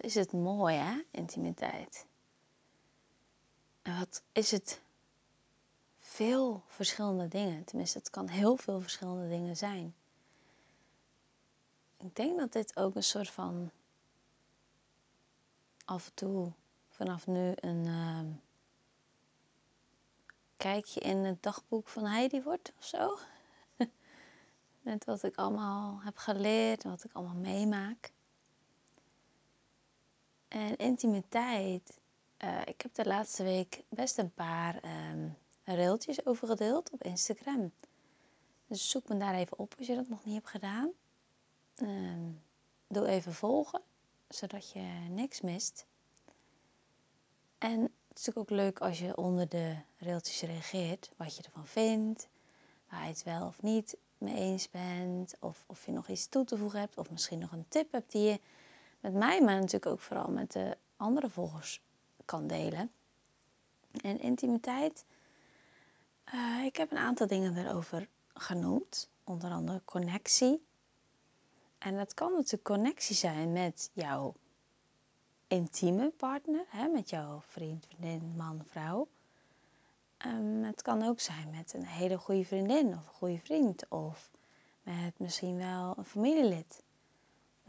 Is het mooi, hè? Intimiteit. En wat is het veel verschillende dingen. Tenminste, het kan heel veel verschillende dingen zijn. Ik denk dat dit ook een soort van af en toe vanaf nu een uh, kijkje in het dagboek van Heidi wordt of zo. Met wat ik allemaal heb geleerd en wat ik allemaal meemaak. En intimiteit. Uh, ik heb de laatste week best een paar um, railtjes over gedeeld op Instagram. Dus zoek me daar even op als je dat nog niet hebt gedaan. Uh, doe even volgen, zodat je niks mist. En het is natuurlijk ook leuk als je onder de railtjes reageert, wat je ervan vindt, waar je het wel of niet mee eens bent, of of je nog iets toe te voegen hebt, of misschien nog een tip hebt die je met mij, maar natuurlijk ook vooral met de andere volgers kan delen. En intimiteit, uh, ik heb een aantal dingen erover genoemd, onder andere connectie. En dat kan natuurlijk connectie zijn met jouw intieme partner, hè, met jouw vriend, vriendin, man, vrouw. Um, het kan ook zijn met een hele goede vriendin of een goede vriend, of met misschien wel een familielid,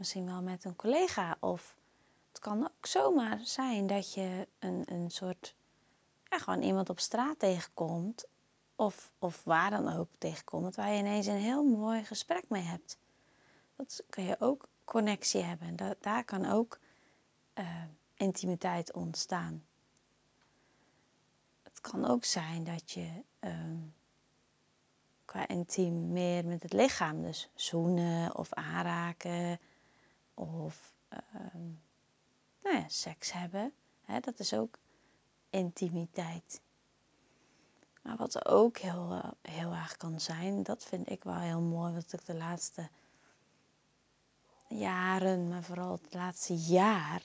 misschien wel met een collega. Of het kan ook zomaar zijn dat je een, een soort, gewoon iemand op straat tegenkomt, of, of waar dan ook tegenkomt, waar je ineens een heel mooi gesprek mee hebt. Dat kun je ook connectie hebben. Dat, daar kan ook uh, intimiteit ontstaan. Het kan ook zijn dat je um, qua intiem meer met het lichaam, dus zoenen of aanraken of um, nou seks hebben. Hè, dat is ook intimiteit. Maar wat ook heel, uh, heel erg kan zijn, dat vind ik wel heel mooi, wat ik de laatste jaren, maar vooral het laatste jaar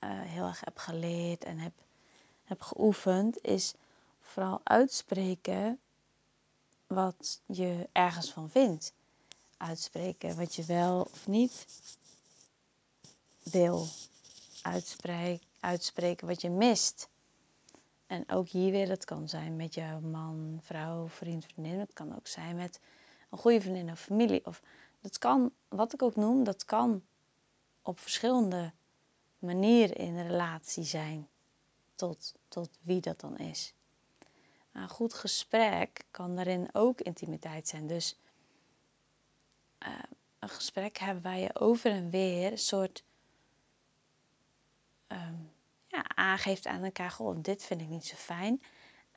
uh, heel erg heb geleerd en heb, heb geoefend, is vooral uitspreken wat je ergens van vindt. Uitspreken wat je wel of niet wil. Uitspreken, wat je mist. En ook hier weer, dat kan zijn met jouw man, vrouw, vriend, vriendin. Het kan ook zijn met een goede vriendin of familie. Of dat kan, wat ik ook noem, dat kan op verschillende manieren in relatie zijn. Tot, tot wie dat dan is. een goed gesprek kan daarin ook intimiteit zijn. Dus uh, een gesprek hebben waar je over en weer een soort um, ja, aangeeft aan elkaar: Goh, dit vind ik niet zo fijn.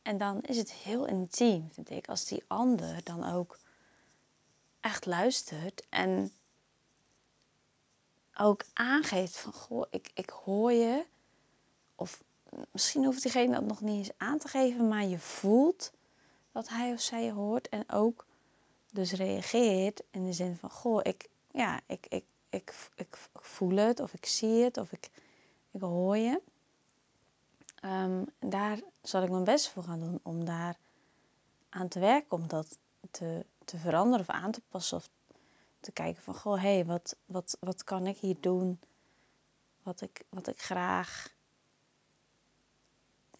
En dan is het heel intiem, vind ik, als die ander dan ook echt luistert en ook aangeeft van goh, ik, ik hoor je. Of misschien hoeft diegene dat nog niet eens aan te geven, maar je voelt dat hij of zij je hoort en ook dus reageert in de zin van goh, ik, ja, ik, ik, ik, ik, voel het of ik zie het of ik, ik hoor je. Um, daar zal ik mijn best voor gaan doen om daar aan te werken, om dat te, te veranderen of aan te passen of te kijken van goh, hé, hey, wat, wat, wat kan ik hier doen? Wat ik, wat ik graag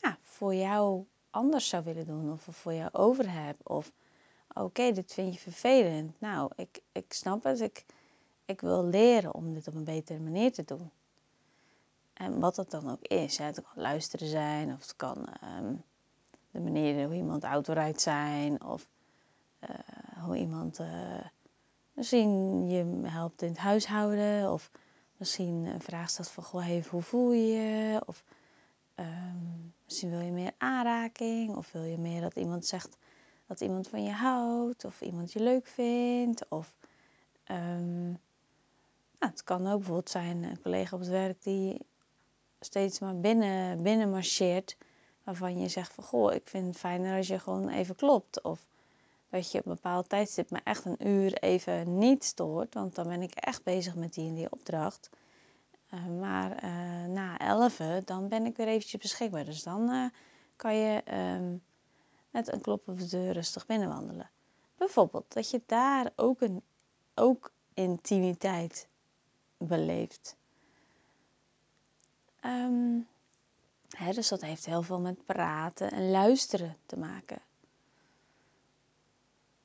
ja, voor jou anders zou willen doen of voor jou over heb. Of oké, dit vind je vervelend. Nou, ik, ik snap het. Ik, ik wil leren om dit op een betere manier te doen. En wat dat dan ook is. Het kan luisteren zijn of het kan um, de manier hoe iemand auto rijdt zijn. Of uh, hoe iemand uh, misschien je helpt in het huishouden. Of misschien een vraag stelt van, goh, hey, hoe voel je je? Of um, misschien wil je meer aanraking. Of wil je meer dat iemand zegt dat iemand van je houdt. Of iemand je leuk vindt. Of um, nou, het kan ook bijvoorbeeld zijn een collega op het werk die steeds maar binnen, binnen marcheert. Waarvan je zegt van, goh, ik vind het fijner als je gewoon even klopt. Of dat je op een bepaald tijdstip me echt een uur even niet stoort. Want dan ben ik echt bezig met die en die opdracht. Uh, maar uh, na 11 dan ben ik weer eventjes beschikbaar. Dus dan uh, kan je um, met een klop op de deur rustig binnenwandelen. Bijvoorbeeld dat je daar ook, een, ook intimiteit beleeft. Ehm, hè, dus dat heeft heel veel met praten en luisteren te maken.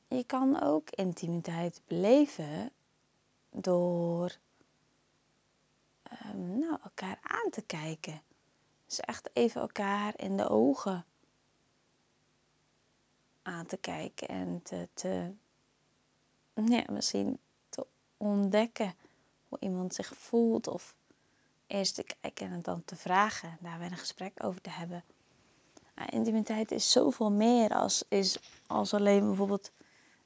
Je kan ook intimiteit beleven door um, nou, elkaar aan te kijken. Dus echt even elkaar in de ogen aan te kijken en te, te misschien te ontdekken hoe iemand zich voelt. Of eerst te kijken en dan te vragen, daar weer een gesprek over te hebben. intimiteit is zoveel meer als, is, als alleen bijvoorbeeld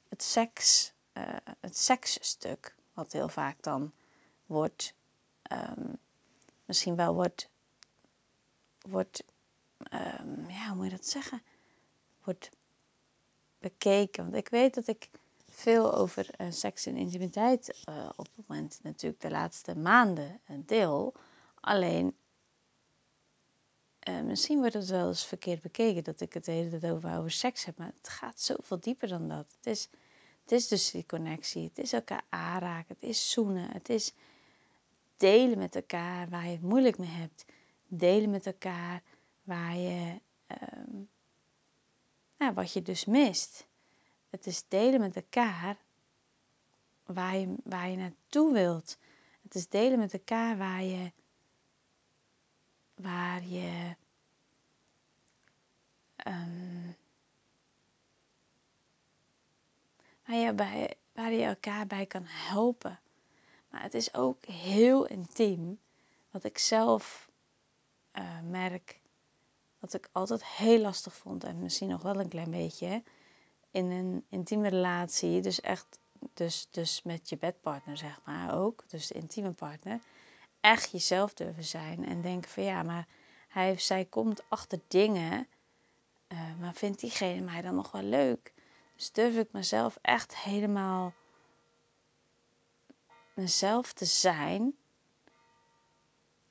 het seks, uh, het seksstuk. Wat heel vaak dan wordt, um, misschien wel wordt, wordt um, ja, hoe moet je dat zeggen? Wordt bekeken. Want ik weet dat ik veel over uh, seks en intimiteit uh, op het moment natuurlijk de laatste maanden deel. Alleen, misschien wordt het wel eens verkeerd bekeken dat ik het de hele tijd over, seks heb. Maar het gaat zoveel dieper dan dat. Het is, het is dus die connectie. Het is elkaar aanraken. Het is zoenen. Het is delen met elkaar waar je het moeilijk mee hebt. Delen met elkaar waar je, um, nou, wat je dus mist. Het is delen met elkaar waar je, waar je naartoe wilt. Het is delen met elkaar waar je, waar je, um, waar, je bij, je elkaar bij kan helpen. Maar het is ook heel intiem. Wat ik zelf uh, merk, wat ik altijd heel lastig vond en misschien nog wel een klein beetje in een intieme relatie, dus echt, dus, dus met je bedpartner zeg maar ook, dus de intieme partner, echt jezelf durven zijn en denken van ja, maar hij of zij komt achter dingen, uh, maar vindt diegene mij dan nog wel leuk? Dus durf ik mezelf echt helemaal mezelf te zijn,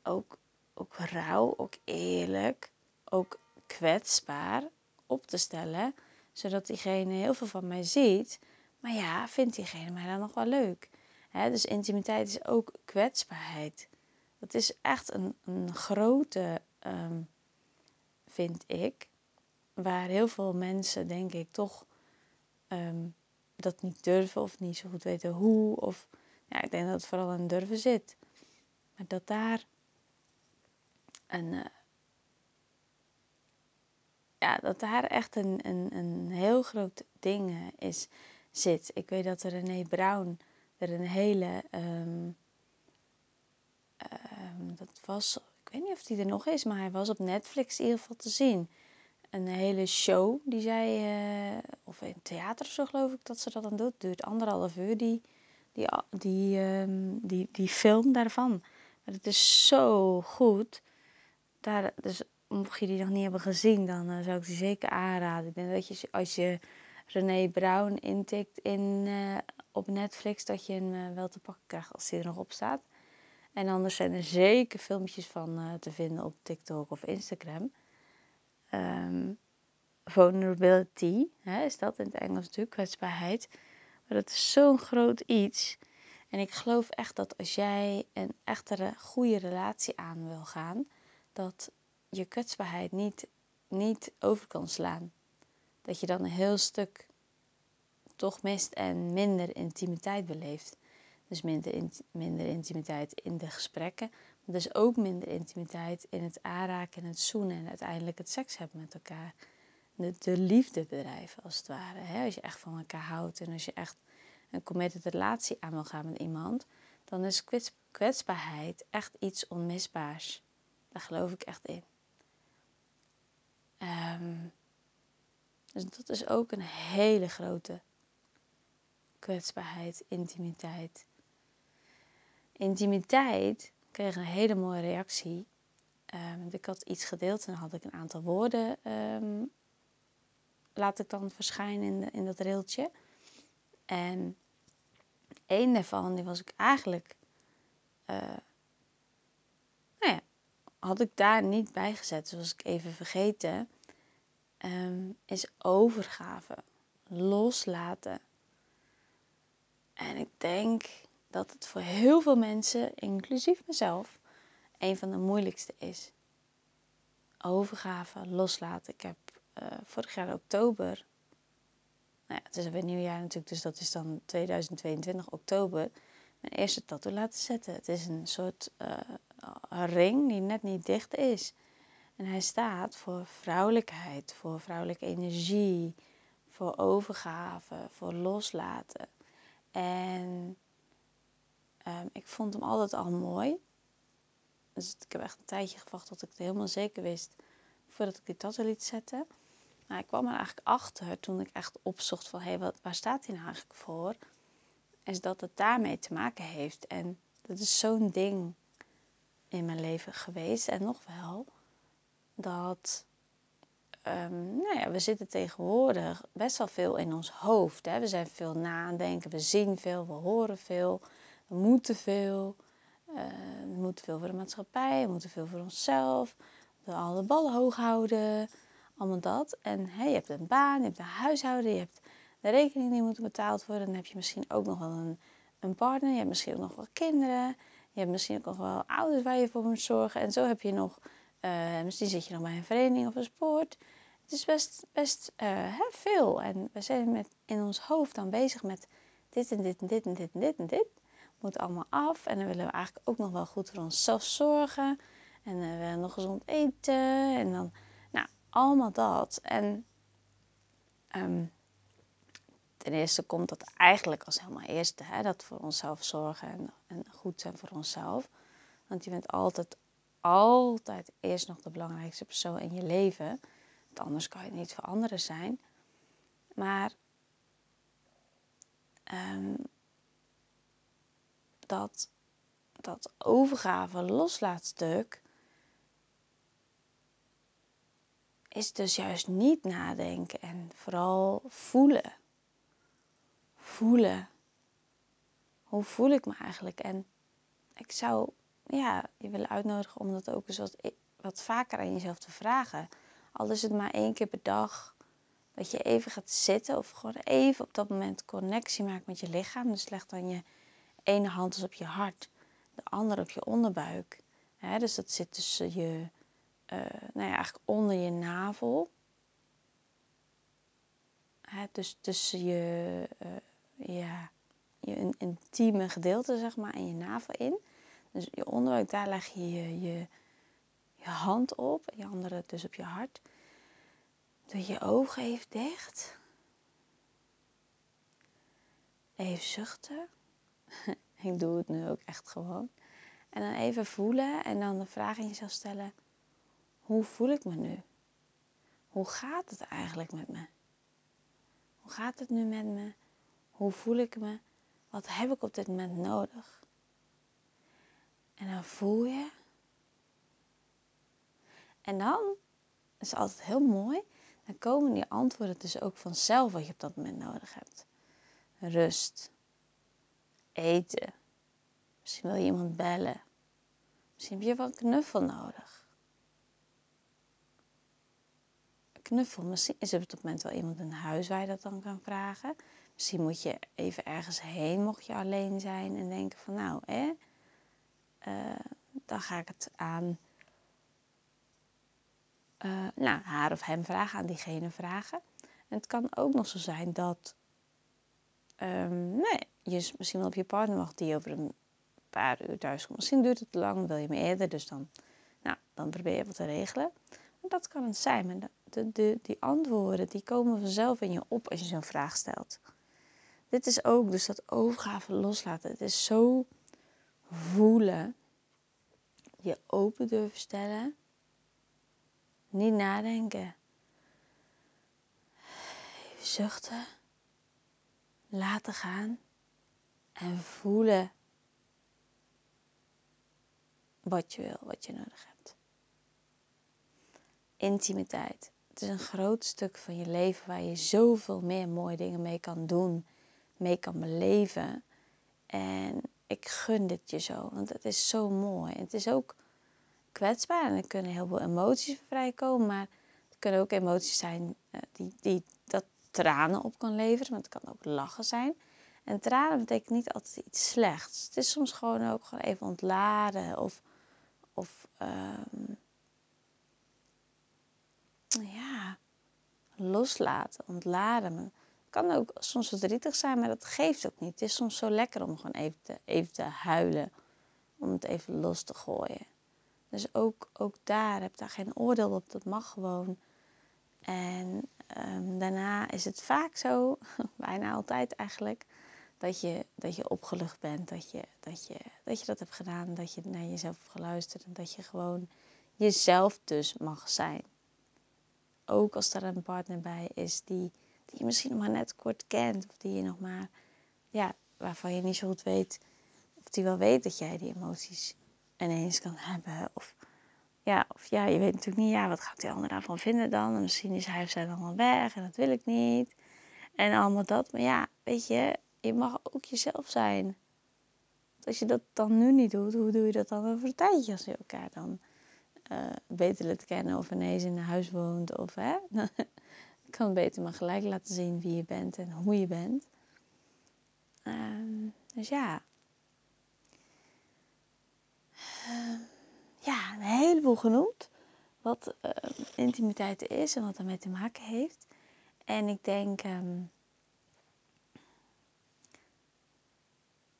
ook, ook rauw, ook eerlijk, ook kwetsbaar op te stellen zodat diegene heel veel van mij ziet. Maar ja, vindt diegene mij dan nog wel leuk? dus intimiteit is ook kwetsbaarheid. Dat is echt een, een grote, ehm, vind ik, waar heel veel mensen, denk ik, toch ehm, dat niet durven of niet zo goed weten hoe. Of ja, ik denk dat het vooral in durven zit. Maar dat daar een, uh, ja, dat daar echt een, een, een heel groot ding eh, is, zit. Ik weet dat René Brown er een hele. Um, dat was. Ik weet niet of die er nog is, maar hij was op Netflix in ieder geval te zien. Een hele show die zij. Uh, of in theater zo geloof ik dat ze dat dan doet. Duurt anderhalf uur die, die, die, um, die, die film daarvan. Maar het is zo goed. Daar, dus mocht je die nog niet hebben gezien, dan uh, zou ik die zeker aanraden. Ik denk dat je als je René Brown intikt in, uh, op Netflix, dat je hem wel te pakken krijgt als hij er nog op staat. En anders zijn er zeker filmpjes van te vinden op TikTok of Instagram. Um, vulnerability hè, is dat in het Engels natuurlijk, kwetsbaarheid. Maar dat is zo'n groot iets. En ik geloof echt dat als jij een echtere goede relatie aan wil gaan, dat je kwetsbaarheid niet, niet over kan slaan. Dat je dan een heel stuk toch mist en minder intimiteit beleeft. Dus minder, minder intimiteit in de gesprekken, maar dus ook minder intimiteit in het aanraken en het zoenen en uiteindelijk het seks hebben met elkaar. De, de liefde bedrijven als het ware. Als je echt van elkaar houdt en als je echt een committed relatie aan wil gaan met iemand, dan is kwetsbaarheid echt iets onmisbaars. Daar geloof ik echt in. Um, dus dat is ook een hele grote kwetsbaarheid, intimiteit. Intimiteit kreeg een hele mooie reactie. Um, ik had iets gedeeld en had ik een aantal woorden um, laat ik dan verschijnen in, in dat railtje. En één daarvan, die was ik eigenlijk, uh, nou ja, had ik daar niet bij gezet. Dus was ik even vergeten. Um, is overgave. Loslaten. En ik denk dat het voor heel veel mensen, inclusief mezelf, een van de moeilijkste is. Overgave, loslaten. Ik heb uh, vorig jaar oktober, nou ja, het is weer nieuwjaar natuurlijk, dus dat is dan 2022 oktober, mijn eerste tattoo laten zetten. Het is een soort uh, ring die net niet dicht is. En hij staat voor vrouwelijkheid, voor vrouwelijke energie, voor overgave, voor loslaten. En um, ik vond hem altijd al mooi. Dus ik heb echt een tijdje gewacht tot ik het helemaal zeker wist voordat ik die tattoo liet zetten. Maar ik kwam er eigenlijk achter toen ik echt opzocht van hé, hey, waar staat hij nou eigenlijk voor? Is dat het daarmee te maken heeft. En dat is zo'n ding in mijn leven geweest en nog wel dat um, nou ja, we zitten tegenwoordig best wel veel in ons hoofd. Hè? We zijn veel nadenken, we zien veel, we horen veel, moeten veel. Uh, we moeten veel voor de maatschappij, we moeten veel voor onszelf. We alle ballen hoog houden, allemaal dat. En hey, je hebt een baan, je hebt een huishouden, je hebt de rekeningen die moeten betaald worden. Dan heb je misschien ook nog wel een, een partner, je hebt misschien ook nog wel kinderen. Je hebt misschien ook nog wel ouders waar je voor moet zorgen. En zo heb je nog uh, misschien zit je nog bij een vereniging of een sport. Het is best, best uh, veel. En we zijn met, in ons hoofd dan bezig met dit en dit en dit en dit en dit en dit. Moet allemaal af. En dan willen we eigenlijk ook nog wel goed voor onszelf zorgen. En we willen nog gezond eten. En dan, nou, allemaal dat. En um, ten eerste komt dat eigenlijk als helemaal eerste. Hè, dat voor onszelf zorgen en, goed zijn voor onszelf. Want je bent altijd altijd eerst nog de belangrijkste persoon in je leven. Want anders kan je niet voor anderen zijn. Maar um, dat, dat overgave loslaatstuk is dus juist niet nadenken en vooral voelen. Voelen. Hoe voel ik me eigenlijk? En ik zou ja, je willen uitnodigen om dat ook eens wat, wat vaker aan jezelf te vragen. Al is het maar één keer per dag. Dat je even gaat zitten of gewoon even op dat moment connectie maakt met je lichaam. Dus leg dan je ene hand dus op je hart, de andere op je onderbuik. dus dat zit tussen je, uh, nou ja, eigenlijk onder je navel. dus tussen je, uh, ja, je intieme gedeelte, zeg maar, en je navel in. Dus je onderbuik, daar leg je je, je, je hand op. Je andere dus op je hart. Doe je ogen even dicht. Even zuchten. Ik doe het nu ook echt gewoon. En dan even voelen en dan de vraag in jezelf stellen: hoe voel ik me nu? Hoe gaat het eigenlijk met me? Hoe gaat het nu met me? Hoe voel ik me? Wat heb ik op dit moment nodig? En dan voel je. En dan is altijd heel mooi. Dan komen die antwoorden dus ook vanzelf wat je op dat moment nodig hebt. Rust. Eten. Misschien wil je iemand bellen. Misschien heb je wel een knuffel nodig. Knuffel. Misschien is er op dat moment wel iemand in huis waar je dat dan kan vragen. Misschien moet je even ergens heen, mocht je alleen zijn. En denken van nou, hè uh, dan ga ik het aan uh, nou, haar of hem vragen, aan diegene vragen. En het kan ook nog zo zijn dat um, nee, je misschien wel op je partner wacht die over een paar uur thuis komt. Misschien duurt het te lang, wil je me eerder, dus dan, nou, dan probeer je wat te regelen. Dat kan het zijn. Maar de, de, die antwoorden die komen vanzelf in je op als je zo'n vraag stelt. Dit is ook dus dat overgave loslaten. Het is zo voelen, je open durven stellen, niet nadenken, zuchten, laten gaan en voelen wat je wil, wat je nodig hebt. Intimiteit. Het is een groot stuk van je leven waar je zoveel meer mooie dingen mee kan doen, mee kan beleven. En ik gun dit je zo, want het is zo mooi. Het is ook kwetsbaar en er kunnen heel veel emoties vrijkomen, maar het kunnen ook emoties zijn uh, die, die dat tranen op kan leveren, maar het kan ook lachen zijn. En tranen betekent niet altijd iets slechts. Het is soms gewoon ook gewoon even ontladen of of um, ja, loslaten, ontladen. Het kan ook soms verdrietig zijn, maar dat geeft ook niet. Het is soms zo lekker om gewoon even te, even te huilen, om het even los te gooien. Dus ook, ook daar, heb daar geen oordeel op, dat mag gewoon. En um, daarna is het vaak zo, bijna altijd eigenlijk, dat je, dat je opgelucht bent. Dat je, dat, je, dat je dat hebt gedaan, dat je naar jezelf hebt geluisterd en dat je gewoon jezelf dus mag zijn. Ook als er een partner bij is die, die je misschien nog maar net kort kent, of die je nog maar, ja, waarvan je niet zo goed weet, of die wel weet dat jij die emoties ineens kan hebben. Of ja, of ja, je weet natuurlijk niet, ja, wat gaat die ander daarvan vinden dan? En misschien is hij of zij dan weg en dat wil ik niet. En allemaal dat. Maar ja, weet je, je mag ook jezelf zijn. als je dat dan nu niet doet, hoe doe je dat dan over een tijdje als je elkaar dan uh, beter leert kennen of ineens in een huis woont? Of hè, dan kan beter maar gelijk laten zien wie je bent en hoe je bent. Uh, dus ja. Uh, ja, een genoemd. Wat uh, intimiteit is en wat ermee te maken heeft. En ik denk, um,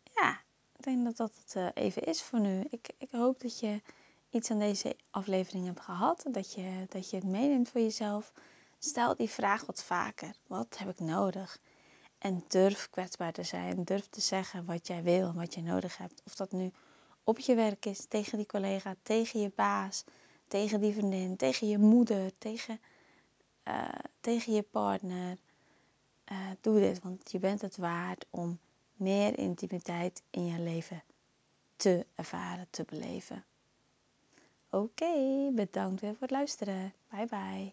ja, ik denk dat dat het uh, even is voor nu. Ik, ik hoop dat je iets aan deze aflevering hebt gehad. Dat je, dat je het meeneemt voor jezelf. Stel die vraag wat vaker. Wat heb ik nodig? En durf kwetsbaar te zijn. Durf te zeggen wat jij wil en wat je nodig hebt. Of dat nu op je werk is, tegen die collega, tegen je baas, tegen die vriendin, tegen je moeder, tegen, eh, tegen je partner. Eh, doe dit, want je bent het waard om meer intimiteit in je leven te ervaren, te beleven. Oké, bedankt weer voor het luisteren. Bye bye.